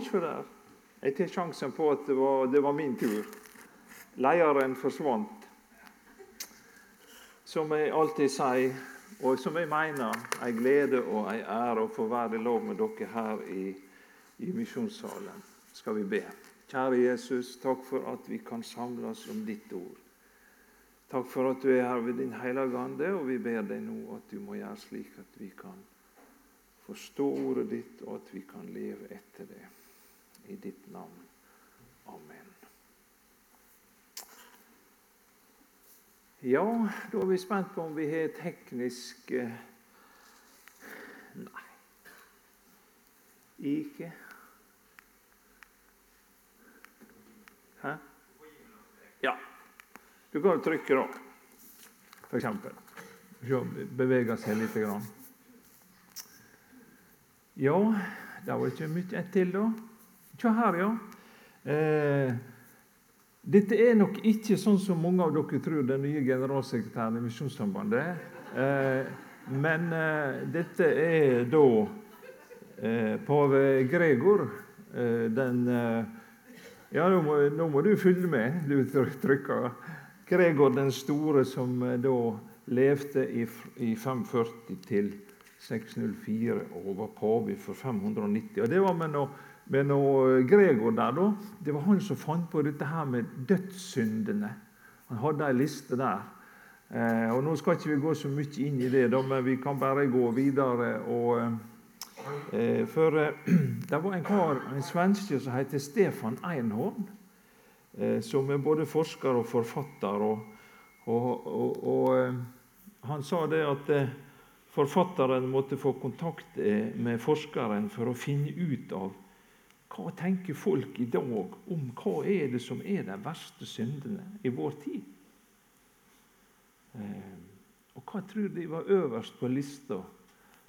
ikke der. Jeg tar sjansen på at det var, det var min tur. Lederen forsvant. Som jeg alltid sier, og som jeg mener, en glede og en ære å få være i lag med dere her i, i misjonssalen. Skal vi be. Kjære Jesus, takk for at vi kan samles om ditt ord. Takk for at du er her ved din hellige ande, og vi ber deg nå at du må gjøre slik at vi kan forstå ordet ditt, og at vi kan leve etter det. I ditt navn. Amen. Ja, da er vi spent på om vi har teknisk eh, Nei. Ikke. Hæ? Ja. Du kan jo trykke, da, for eksempel. Se, beveger seg litt. Ja, det var ikke mye til, da. Se her, ja. Eh, dette er nok ikke sånn som mange av dere tror, den nye generalsekretæren i Misjonssambandet. Eh, men eh, dette er da eh, pave Gregor, eh, den eh, Ja, nå må, nå må, du følge med, du trykker. Gregor den store, som da levde i, i 540 til 604 og var pave for 590. Og Det var med noe, med noe Gregor der, da. Det var han som fant på dette her med dødssyndene. Han hadde ei liste der. Eh, og Nå skal ikke vi gå så mye inn i det, da, men vi kan bare gå videre. og... Eh, for eh, det var en kar, en svenske som heter Stefan Einhorn, eh, som er både forsker og forfatter. Og, og, og, eh, han sa det at eh, Forfatteren måtte få kontakt eh, med forskeren for å finne ut av hva tenker folk i dag om hva er det som er de verste syndene i vår tid. Eh, og hva tror de var øverst på lista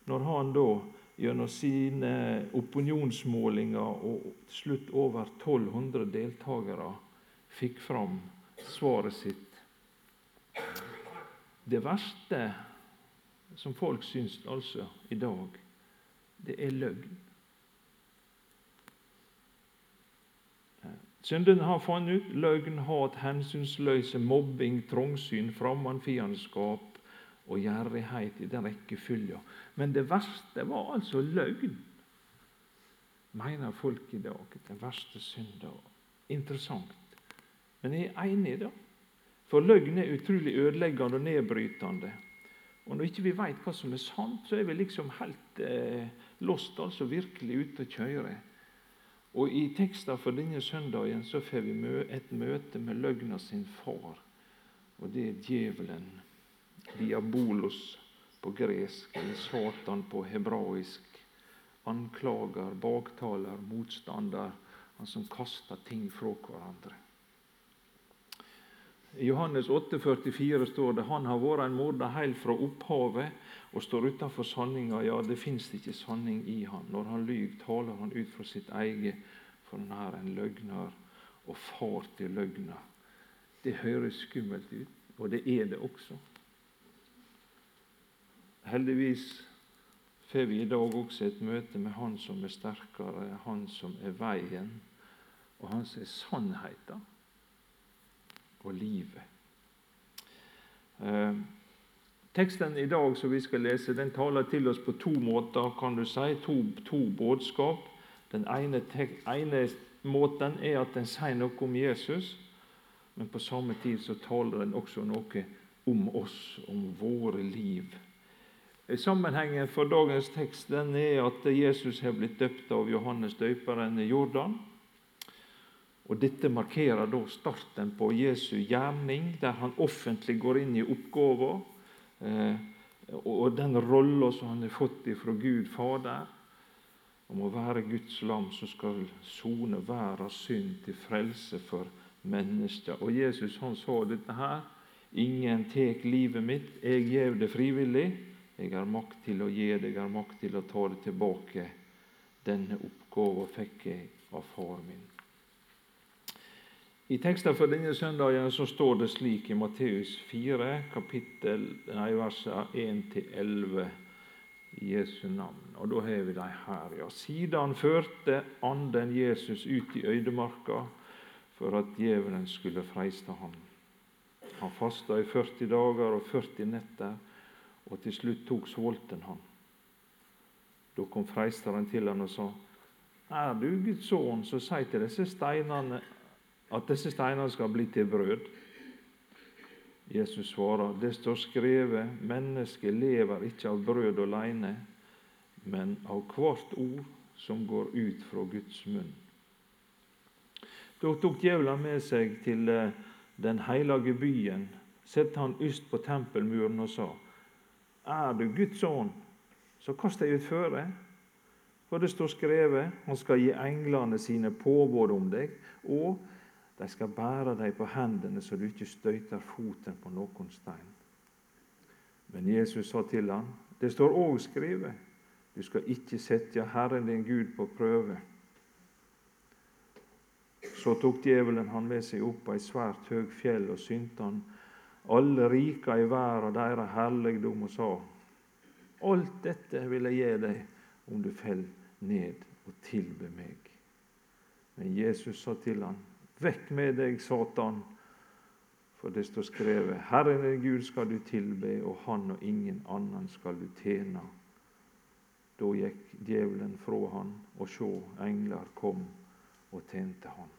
når han da gjennom sine opinionsmålinger og til slutt over 1200 deltakere fikk fram svaret sitt? Det verste som folk syns altså i dag, det er løgn. Syndene har funnet ut løgn, hat, hensynsløse, mobbing, trangsyn, fremmedfiendskap og gjerrighet i den rekkefølga. Men det verste var altså løgn, mener folk i dag. Den verste synda. Interessant. Men jeg er enig, i det. For løgn er utrolig ødeleggende og nedbrytende. Og når ikke vi vet hva som er sant, så er vi liksom helt eh, lost, altså virkelig ute å kjøre. Og i teksten for denne søndagen så får vi et møte med løgna sin far. Og det er djevelen. Diabolos på gresk, eller Satan på hebraisk. Anklager, baktaler, motstander. Han som kaster ting fra hverandre. I Johannes 8, 44 står det han har vært en morder helt fra opphavet og står utenfor sanninga. Ja, det fins ikke sanning i han. Når han lyver, taler han ut fra sitt eget, for han er en løgner og far til løgna. Det høres skummelt ut, og det er det også. Heldigvis får vi i dag også et møte med Han som er sterkere, Han som er veien, og Han som er sannheten og livet. Eh, teksten i dag som vi skal lese, den taler til oss på to måter. kan du si, To, to budskap. Den ene, ene, måten er at den sier noe om Jesus, men på samme tid så taler den også noe om oss, om våre liv. Sammenhengen for dagens tekst den er at Jesus har blitt døpt av Johannes døperen i Jordan. Og Dette markerer da starten på Jesu gjerning, der han offentlig går inn i oppgaven eh, og den rolla som han har fått fra Gud Fader, om å være Guds lam som skal sone verdens synd til frelse for mennesker. Og Jesus han sa dette her. Ingen tek livet mitt, jeg gjev det frivillig. Jeg har makt til å gi det, jeg har makt til å ta det tilbake. Denne oppgaven fikk jeg av far min. I teksten for denne søndagen så står det slik i Matteus 4, kapittel, nei, versene 1-11. i Jesu navn. Og da har vi dem her, ja. Siden førte anden Jesus ut i øydemarka for at djevelen skulle freiste ham. Han fasta i 40 dager og 40 netter, og til slutt tok svolten han. Da kom freisteren til han og sa:" Er du Guds sønn, så si til disse steinene at disse steinene skal bli til brød. Jesus svarer, det står skrevet, mennesket lever ikke av brød alene, men av hvert ord som går ut fra Guds munn. Da tok djevelen med seg til eh, den hellige byen, satte han yst på tempelmuren og sa:" Er du Guds ånd, så kast deg ut føre. For det står skrevet, han skal gi englene sine påbud om deg, og de skal bære deg på hendene så du ikke støyter foten på noen stein. Men Jesus sa til ham, det står òg skrevet, du skal ikke sette Herren din Gud på prøve. Så tok djevelen han med seg opp på et svært høyt fjell og synte han alle rika i verden deres herligdom og sa:" Alt dette vil jeg gi deg om du faller ned og tilbe meg. Men Jesus sa til ham, Vekk med deg, Satan, for det står skrevet, Herren din Gud skal du tilbe, og Han og ingen annen skal du tjene. Da gikk djevelen fra han, og sjå, engler kom og tjente han.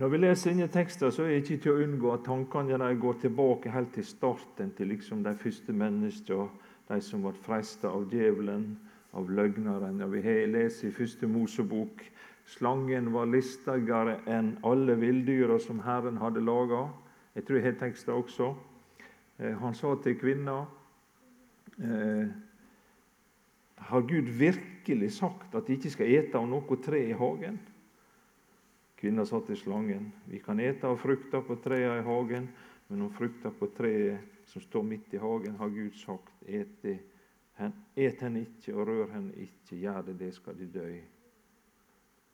Når vi leser inn i tekster, så er det ikke til å unngå at tankene går tilbake helt til starten, til liksom de første menneskene, de som ble frista av djevelen, av løgneren. Og vi lest i første Mosebok Slangen var listigere enn alle villdyra som Herren hadde laga. Jeg tror jeg har teksten også. Eh, han sa til kvinna eh, Har Gud virkelig sagt at de ikke skal ete av noe tre i hagen? Kvinna sa til slangen vi kan ete av frukta på trærne i hagen, men om frukta på treet som står midt i hagen, har Gud sagt et, et henne ikke og rør henne ikke. Gjør det, det skal de dø.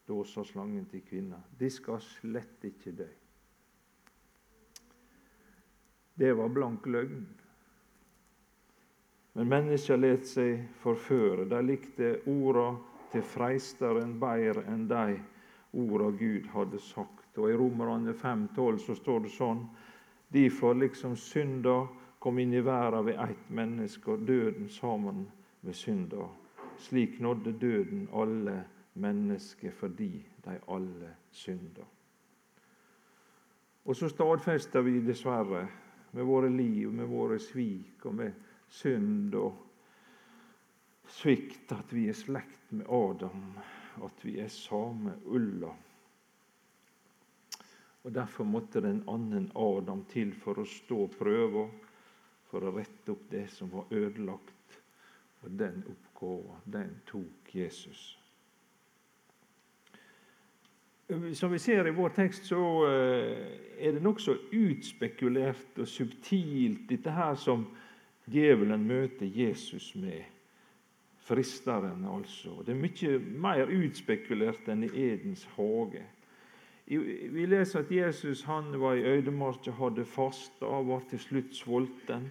Da sa slangen til kvinna, de skal slett ikke dø. Det var blank løgn. Men mennesker let seg forføre. De likte orda til freisteren bedre enn de orda Gud hadde sagt. Og I Romerne 5,12 så står det sånn Derfor liksom synda kom inn i verden ved ett menneske, og døden sammen med synda. Slik nådde døden alle mennesker fordi de alle synder. Og så stadfester vi dessverre med våre liv, med våre svik og med synd og svikt at vi er slekt med Adam, at vi er samme ulla. Og Derfor måtte den en annen Adam til for å stå prøva, for å rette opp det som var ødelagt. Og den oppgåva, den tok Jesus. Som vi ser i vår tekst, så eh, er det nokså utspekulert og subtilt, dette her som djevelen møter Jesus med. Fristeren, altså. Det er mye mer utspekulert enn i Edens hage. Vi leser at Jesus han var i øydemarka, hadde fasta var til slutt sulten.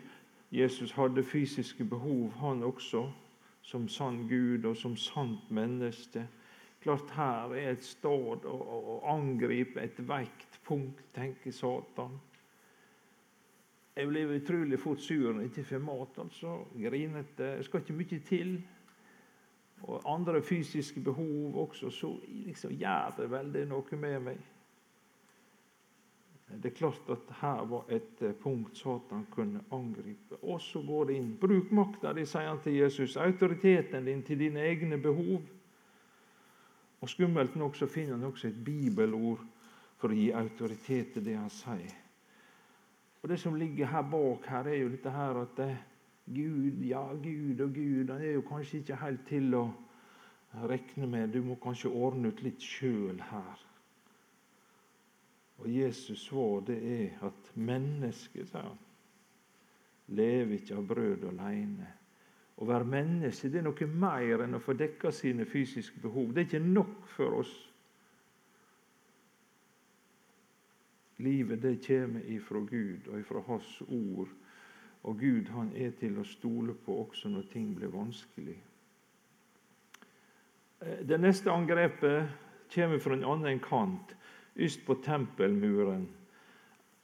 Jesus hadde fysiske behov, han også, som sann Gud og som sant menneske. Klart her er et sted å, å, angripe et veikt punkt, tenker Satan. Jeg blir utrolig fort sur når jeg ikke får mat. altså, Grinete. Det skal ikke mye til. Og andre fysiske behov også. Så liksom gjør det veldig noe med meg. Det er klart at her var et eh, punkt Satan kunne angripe. Og så går det inn. Bruk makta di, sier han til Jesus. Autoriteten din til dine egne behov. Og Skummelt nok så finner han også et bibelord for å gi autoritet til det han sier. Og Det som ligger her bak, her er jo dette her at det, Gud, ja, Gud og Gud Han er jo kanskje ikke helt til å regne med. Du må kanskje ordne ut litt sjøl her. Og Jesus svar det er at mennesket, sa lever ikke av brød alene å være menneske det er noe mer enn å få dekka sine fysiske behov. Det er ikke nok for oss. Livet det kommer ifra Gud og ifra Hans ord. Og Gud han er til å stole på også når ting blir vanskelig. Eh, det neste angrepet kommer fra en annen kant, yst på tempelmuren.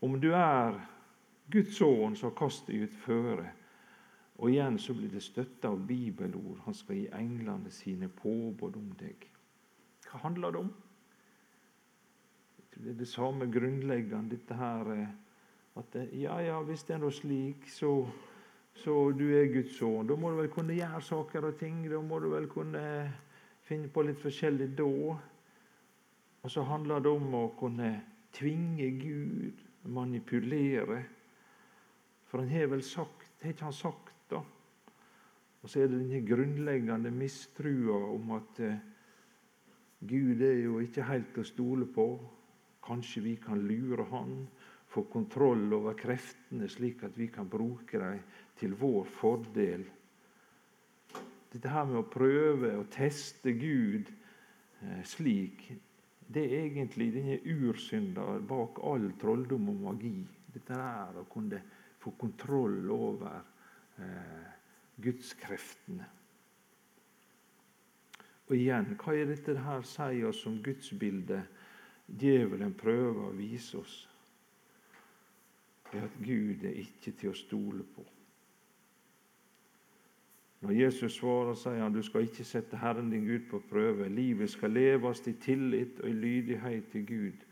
Om du er Guds sønn, så kast deg utføre. Og igjen så blir det støtta av bibelord. Han skal gi englene sine påbud om deg. Hva handler det om? Det er det samme grunnleggende, dette her eh, at eh, ja, ja, hvis det er noe slik, så, så du er Guds sønn. Da må du vel kunne gjøre saker og ting. Da må du vel kunne finne på litt forskjellig da. Og så handler det om å kunne tvinge Gud, manipulere. For han har vel sagt, har ikke han sagt. Og så er det denne grunnleggende mistrua om at eh, Gud er jo ikke helt å stole på. Kanskje vi kan lure Han, få kontroll over kreftene, slik at vi kan bruke dem til vår fordel. Dette her med å prøve å teste Gud eh, slik, det er egentlig denne ursynda bak all trolldom og magi. Dette er å kunne få kontroll over eh, gudskreftene. Og igjen, hva er dette her sier oss om gudsbildet djevelen prøver å vise oss? Det er at Gud er ikke til å stole på. Når Jesus svarer, sier han du skal ikke sette Herren din Gud på prøve. Livet skal leves i tillit og i lydighet til Gud.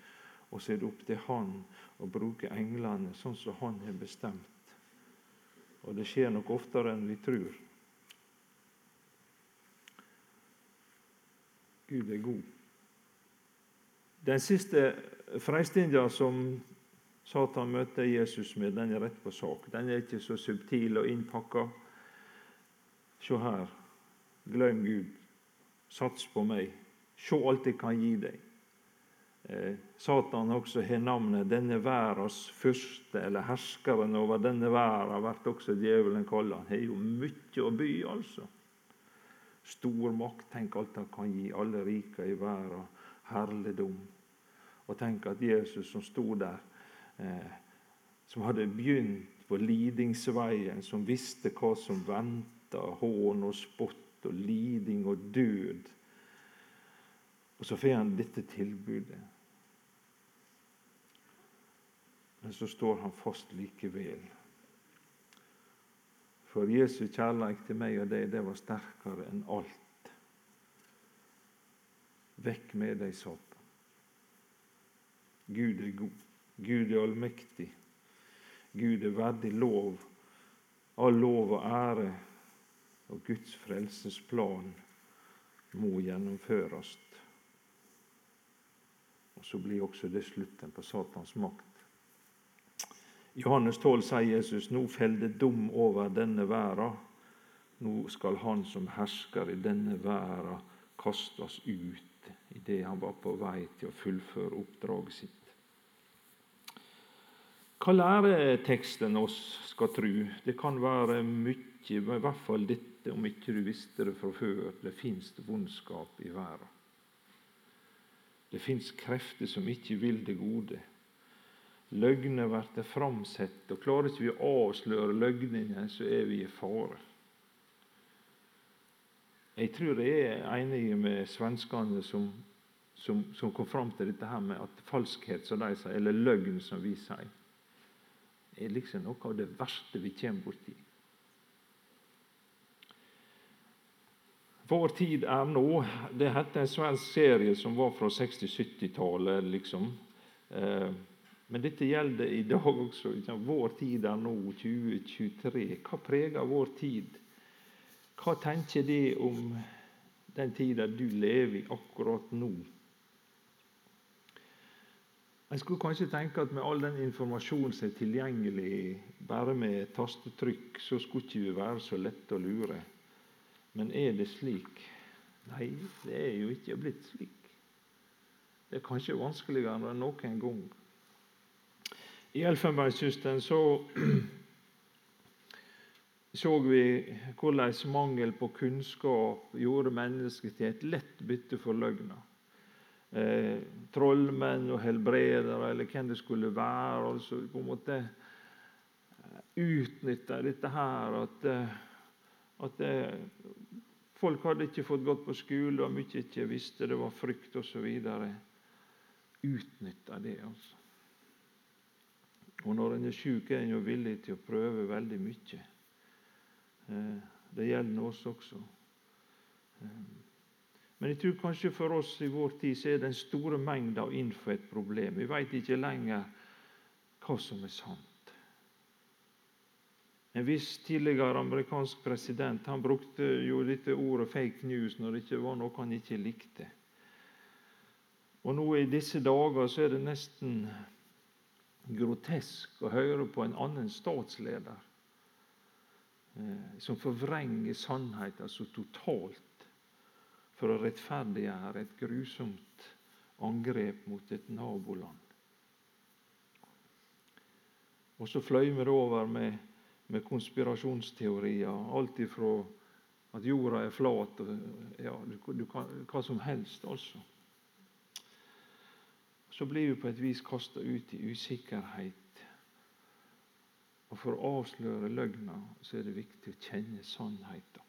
Og så er det opp til Han å bruke englene sånn som Han har bestemt. Og det skjer nok oftere enn vi tror. Gud er god. Den siste freistinga som Satan møter Jesus med, den er rett på sak. Den er ikke så subtil og innpakka. Se her. Glem Gud. Sats på meg. Se alt jeg kan gi deg. Eh, Satan også har navnet 'denne verdens fyrste', eller 'herskeren over denne verden', blir også djevelen kalt. Han har jo mye å by, altså. Stor makt. Tenk alt han kan gi alle rike i verden. Herligdom. Og tenk at Jesus som sto der, eh, som hadde begynt på lidingsveien, som visste hva som venta, hån og spott og liding og død. Og så får han dette tilbudet. Men så står han fast likevel. For Jesu kjærlighet til meg og deg, det var sterkere enn alt. Vekk med deg, Satan. Gud er god. Gud er allmektig. Gud er verdig lov. All lov og ære og Guds frelsesplan må gjennomføres. Og Så blir også det slutten på Satans makt. Johannes 12 sier Jesus nå feller dom over denne verden. Nå skal han som hersker i denne verden, kastes ut idet han var på vei til å fullføre oppdraget sitt. Hva lærer teksten oss skal tru? Det kan være mye, i hvert fall dette om ikke du visste det fra før. Det fins vondskap i verden. Det fins krefter som ikke vil det gode. Løgner blir framsett, og klarer ikke vi å avsløre løgnene, så er vi i fare. Jeg tror jeg er enig med svenskene som, som, som, kom fram til dette her med at falskhet, som de sier, eller løgn, som vi sier, er liksom noe av det verste vi kommer borti. Vår tid er nå. Det heter en svensk serie som var fra 60-70-tallet. liksom. Eh, men dette gjelder i dag også. Vår tid er nå, 2023. Hva preger vår tid? Hva tenker de om den tida du lever i akkurat nå? En skulle kanskje tenke at med all den informasjonen som er tilgjengelig bare med tastetrykk, så skulle ikke vi være så lette å lure. Men er det slik? Nei, det er jo ikke blitt slik. Det er kanskje vanskeligere enn noen gang. I Elfenbenskysten så så vi hvordan mangel på kunnskap gjorde mennesket til et lett bytte for løgna. Eh, trollmenn og helbredere, eller hvem det skulle være. altså på en måte utnytta dette her at, eh, at folk hadde ikke fått gått på skole, og mye ikke visste, det var frykt osv. Utnytta det, altså. Og når en er sjuk, er en jo villig til å prøve veldig mye. Det gjelder oss også. Men jeg tror kanskje for oss i vår tid så er den store mengda info et problem. Vi veit ikke lenger hva som er sant. En viss tidligere amerikansk president han brukte jo dette ordet 'fake news' når det ikke var noe han ikke likte. Og nå i disse dager så er det nesten grotesk å høre på en annen statsleder eh, som forvrenger sannheten så totalt for å rettferdiggjøre et grusomt angrep mot et naboland. Og så fløy vi det over med, med konspirasjonsteorier. Alt ifra at jorda er flat og ja, du, du hva som helst, altså. Så blir vi på et vis kasta ut i usikkerhet. Og For å avsløre løgna så er det viktig å kjenne sannheten.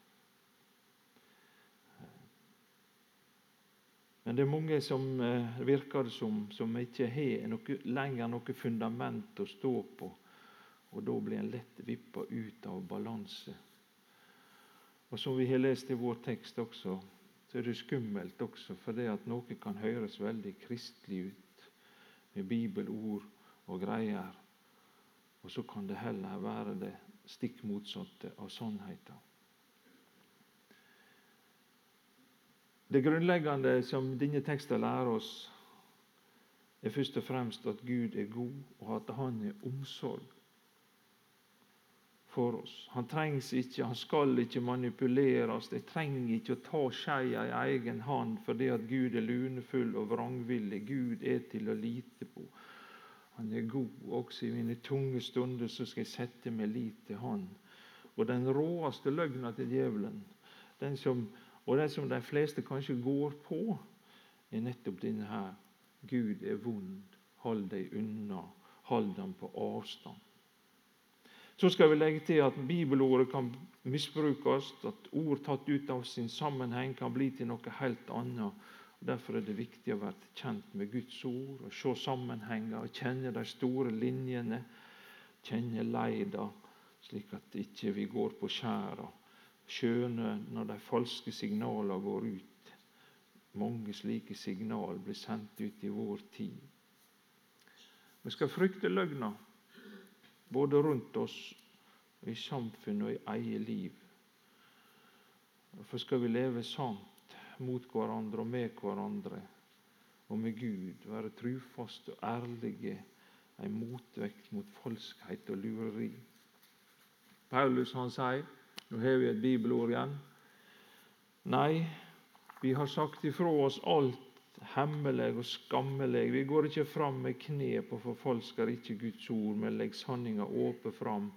Men det er mange som eh, virker det som, som ikke har noe, lenger noe fundament å stå på. Og da blir en lett vippa ut av balanse. Og som vi har lest i vår tekst også, så er det skummelt også, for det at noe kan høres veldig kristelig ut med bibelord og greier. Og så kan det heller være det stikk motsatte av sannheten. Det grunnleggende som denne teksten lærer oss, er først og fremst at Gud er god, og at Han er omsorg for oss. Han trengs ikke, han skal ikke manipuleres. Jeg trenger ikke å ta skeia i egen hånd fordi at Gud er lunefull og vrangvillig. Gud er til å lite på. Han er god. Også i mine tunge stunder så skal jeg sette meg lit til Han. Og den råeste løgna til djevelen, den som og det som de fleste kanskje går på, er nettopp denne her. Gud er vond, hold deg unna, hold ham på avstand. Så skal vi legge til at bibelordet kan misbrukes, at ord tatt ut av sin sammenheng kan bli til noe helt annet. Derfor er det viktig å være kjent med Guds ord, og se sammenhenger, og kjenne de store linjene, kjenne leida, slik at ikke vi går på skjæra skjønne når de falske signalene går ut. Mange slike signal blir sendt ut i vår tid. Vi skal frykte løgna, både rundt oss, i samfunnet og i eget liv. Derfor skal vi leve sant mot hverandre og med hverandre og med Gud. Være trufaste og ærlige, en motvekt mot falskhet og lureri. Paulus han sier nå har vi et bibelord igjen. Nei, vi har sagt ifra oss alt hemmelig og skammelig. Vi går ikke fram med knep og forfalsker ikke Guds ord, men legger sanninga åpent fram.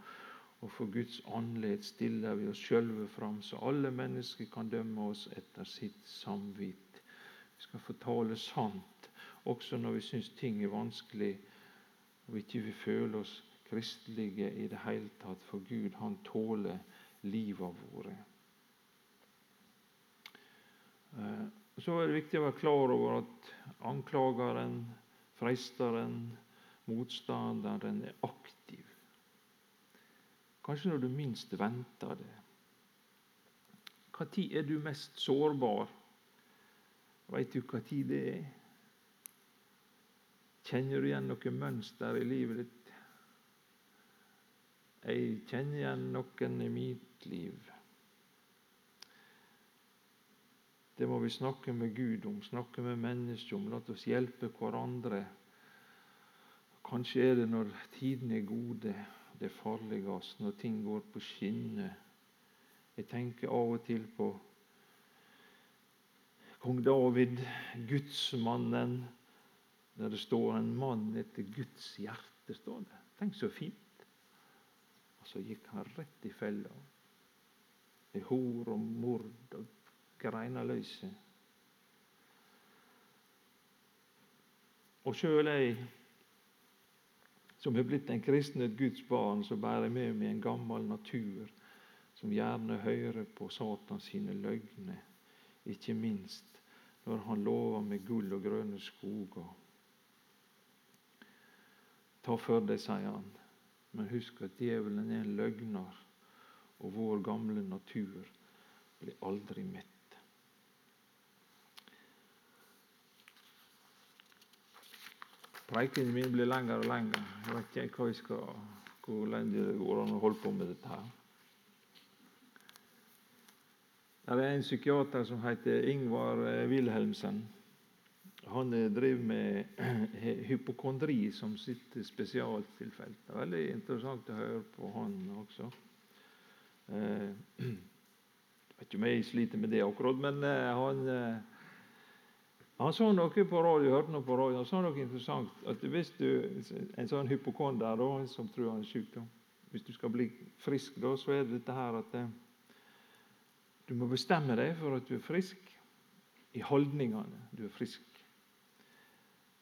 Og for Guds åndelighet stiller vi oss sjølve fram, så alle mennesker kan dømme oss etter sitt samvitt. Vi skal få tale sant, også når vi syns ting er vanskelig og ikke vi føler oss kristelige i det hele tatt. For Gud, han tåler livet våre. Eh, så er det viktig å være klar over at anklageren, freisteren, motstanderen er aktiv. Kanskje når du minst venter det. Når er du mest sårbar? Veit du hva tid det er? Kjenner du igjen noe mønster i livet ditt? Jeg kjenner igjen noen i mitt liv. Det må vi snakke med Gud om, snakke med mennesker om. La oss hjelpe hverandre. Kanskje er det når tidene er gode, det er farligst, når ting går på skinner. Jeg tenker av og til på kong David, gudsmannen, der det står 'en mann etter Guds hjerte'. står det. Tenk så fint. Og så gikk han rett i fella. I hor og mord og greinaløyse. Og sjøl eg, som har blitt en kristne et Guds barn, så bærer jeg med meg en gammel natur som gjerne hører på Satans sine løgner, ikke minst når han lover med gull og grønne skoger. Ta for deg, sier han, men husk at djevelen er en løgner, og vår gamle natur blir aldri mett. Preikenen min blir lengre og lengre. Jeg vet ikke hva jeg skal, hvor lenge det går an å holde på med dette her. Det er en psykiater som heter Ingvar eh, Wilhelmsen. Han eh, driver med hypokondri som sitt spesialtilfelle. Det er veldig interessant å høre på han også. Eh, jeg vet ikke om jeg sliter med det akkurat, men han han sa noe på radio, hørte noe på radio, han sa noe interessant. at Hvis du, en sånn hypokonder da, som tror han er syk, da, hvis du skal bli frisk, da, så er det dette her at eh, du må bestemme deg for at du er frisk i holdningene. Du er frisk.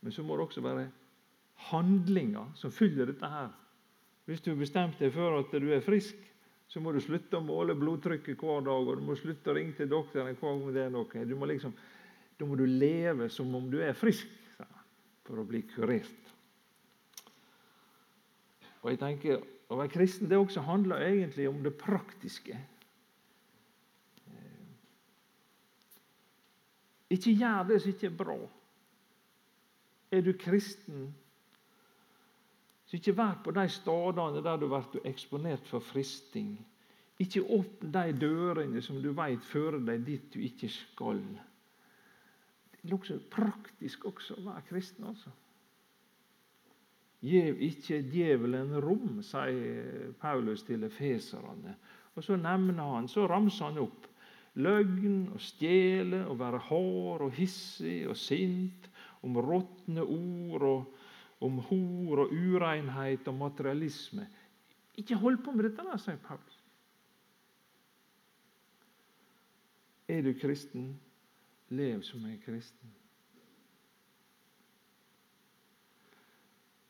Men så må det også være handlinger som fyller dette her. Hvis du har bestemt deg for at du er frisk, så må du slutte å måle blodtrykket hver dag, og du må slutte å ringe til doktoren hver gang det er noe. Du må liksom da må du leve som om du er frisk for å bli kurert. Og jeg tenker, Å være kristen det også handler egentlig om det praktiske. Eh, ikke gjør det som ikke er bra. Er du kristen, så ikke vær på de stedene der du blir eksponert for fristing. Ikke åpne de dørene som du vet fører deg dit du ikke skal nokså praktisk også å være kristen. altså. Gjev ikke djevelen rom, sier Paulus til efeserne. Og så nevner han, så ramser han opp løgn og stjele og være hard og hissig og sint, om råtne ord og om hor og urenhet og materialisme. Ikke hold på med dette, sier Paulus. Er du kristen? Lev som en kristen.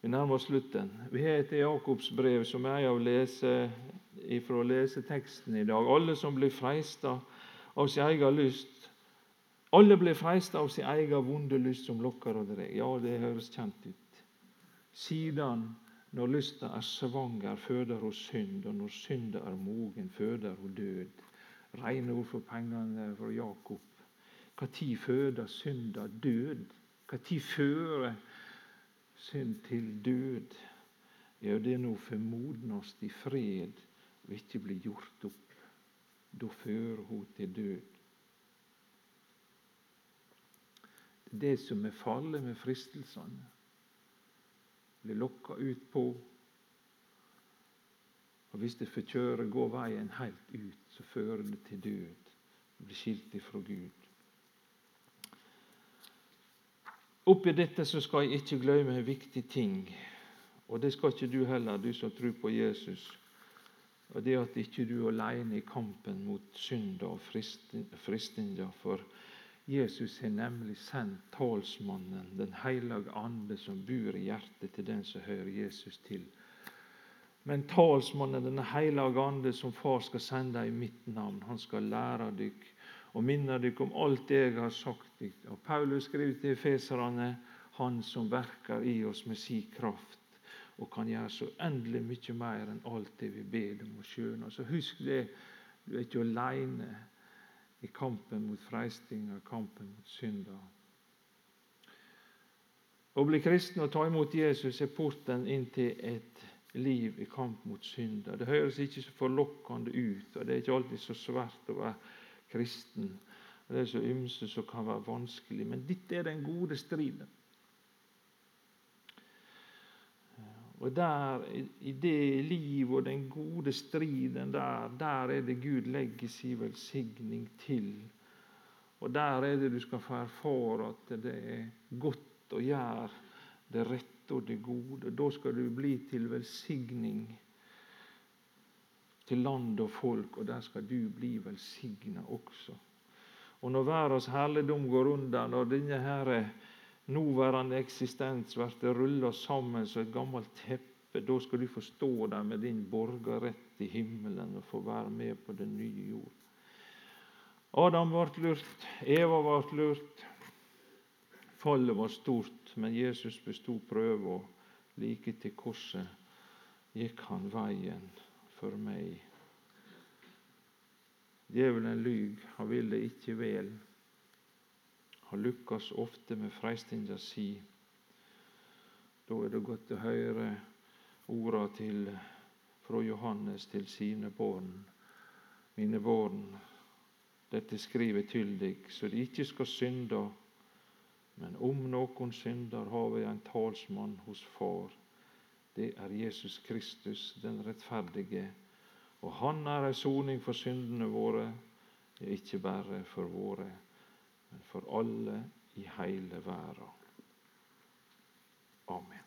Vi nærmer oss slutten. Vi har et Jakobs brev som er å lese ifra leseteksten i dag. Alle som blir freista av sin egen lyst Alle blir freista av sin egen vonde lyst som lokker og drar. Ja, det høres kjent ut. Siden, når lysta er svanger, føder hun synd, og når synda er mogen, føder hun død. Rene ord for pengene fra Jakob. Når føder synda død? Når fører synd til død? Ja, det er nå formodnast i fred og ikke bli gjort opp. Da fører hun til død. Det som er fallet med fristelsene. Blir lokka ut på. Og Hvis det får kjøre, gå veien helt ut, så fører det til død. Blir skilt ifra Gud. Oppi dette så skal jeg ikke glemme en viktig ting, og det skal ikke du heller, du som tror på Jesus. Og Det at ikke du er alene i kampen mot synd og fristinger, For Jesus har nemlig sendt talsmannen, Den hellige ande, som bor i hjertet til den som hører Jesus til. Men talsmannen, Den hellige ande, som far skal sende i mitt navn, han skal lære dykk og minne dere om alt jeg har sagt. Og Paulus skriver til feserne Han som verker i oss med si kraft og kan gjøre så endelig mye mer enn alt det vi ber om og skjønner. Så husk det, du er ikke alene i kampen mot freistinger, kampen mot synder. Å bli kristen og ta imot Jesus er porten inn til et liv i kamp mot synder. Det høres ikke så forlokkende ut, og det er ikke alltid så svært å være kristen. Det er så ymse som kan være vanskelig. Men dette er den gode striden. Og der, I det liv og den gode striden der, der er det Gud legger sin velsigning til. Og der er det du skal få erfare at det er godt å gjøre det rette og det gode. Da skal du bli til velsigning til land og folk, og der skal du bli velsigna også. Og når verdens herligdom går under, når denne her nåværende eksistens blir rulla sammen som et gammelt teppe. Da skal du få stå der med din borgerrett i himmelen og få være med på den nye jord. Adam ble lurt, Eva ble lurt. Fallet var stort, men Jesus bestod prøven. Like til korset gikk han veien for meg. Djevelen lyg, han vil det ikke vel. Han lykkes ofte med freistinga si. Da er det godt å høre orda til, fra Johannes til sine barn. Mine barn, dette skriver til deg, så de ikke skal synde men om noen synder, har vi en talsmann hos Far. Det er Jesus Kristus, den rettferdige. Og han er ei soning for syndene våre, ikke bare for våre, men for alle i hele verda. Amen.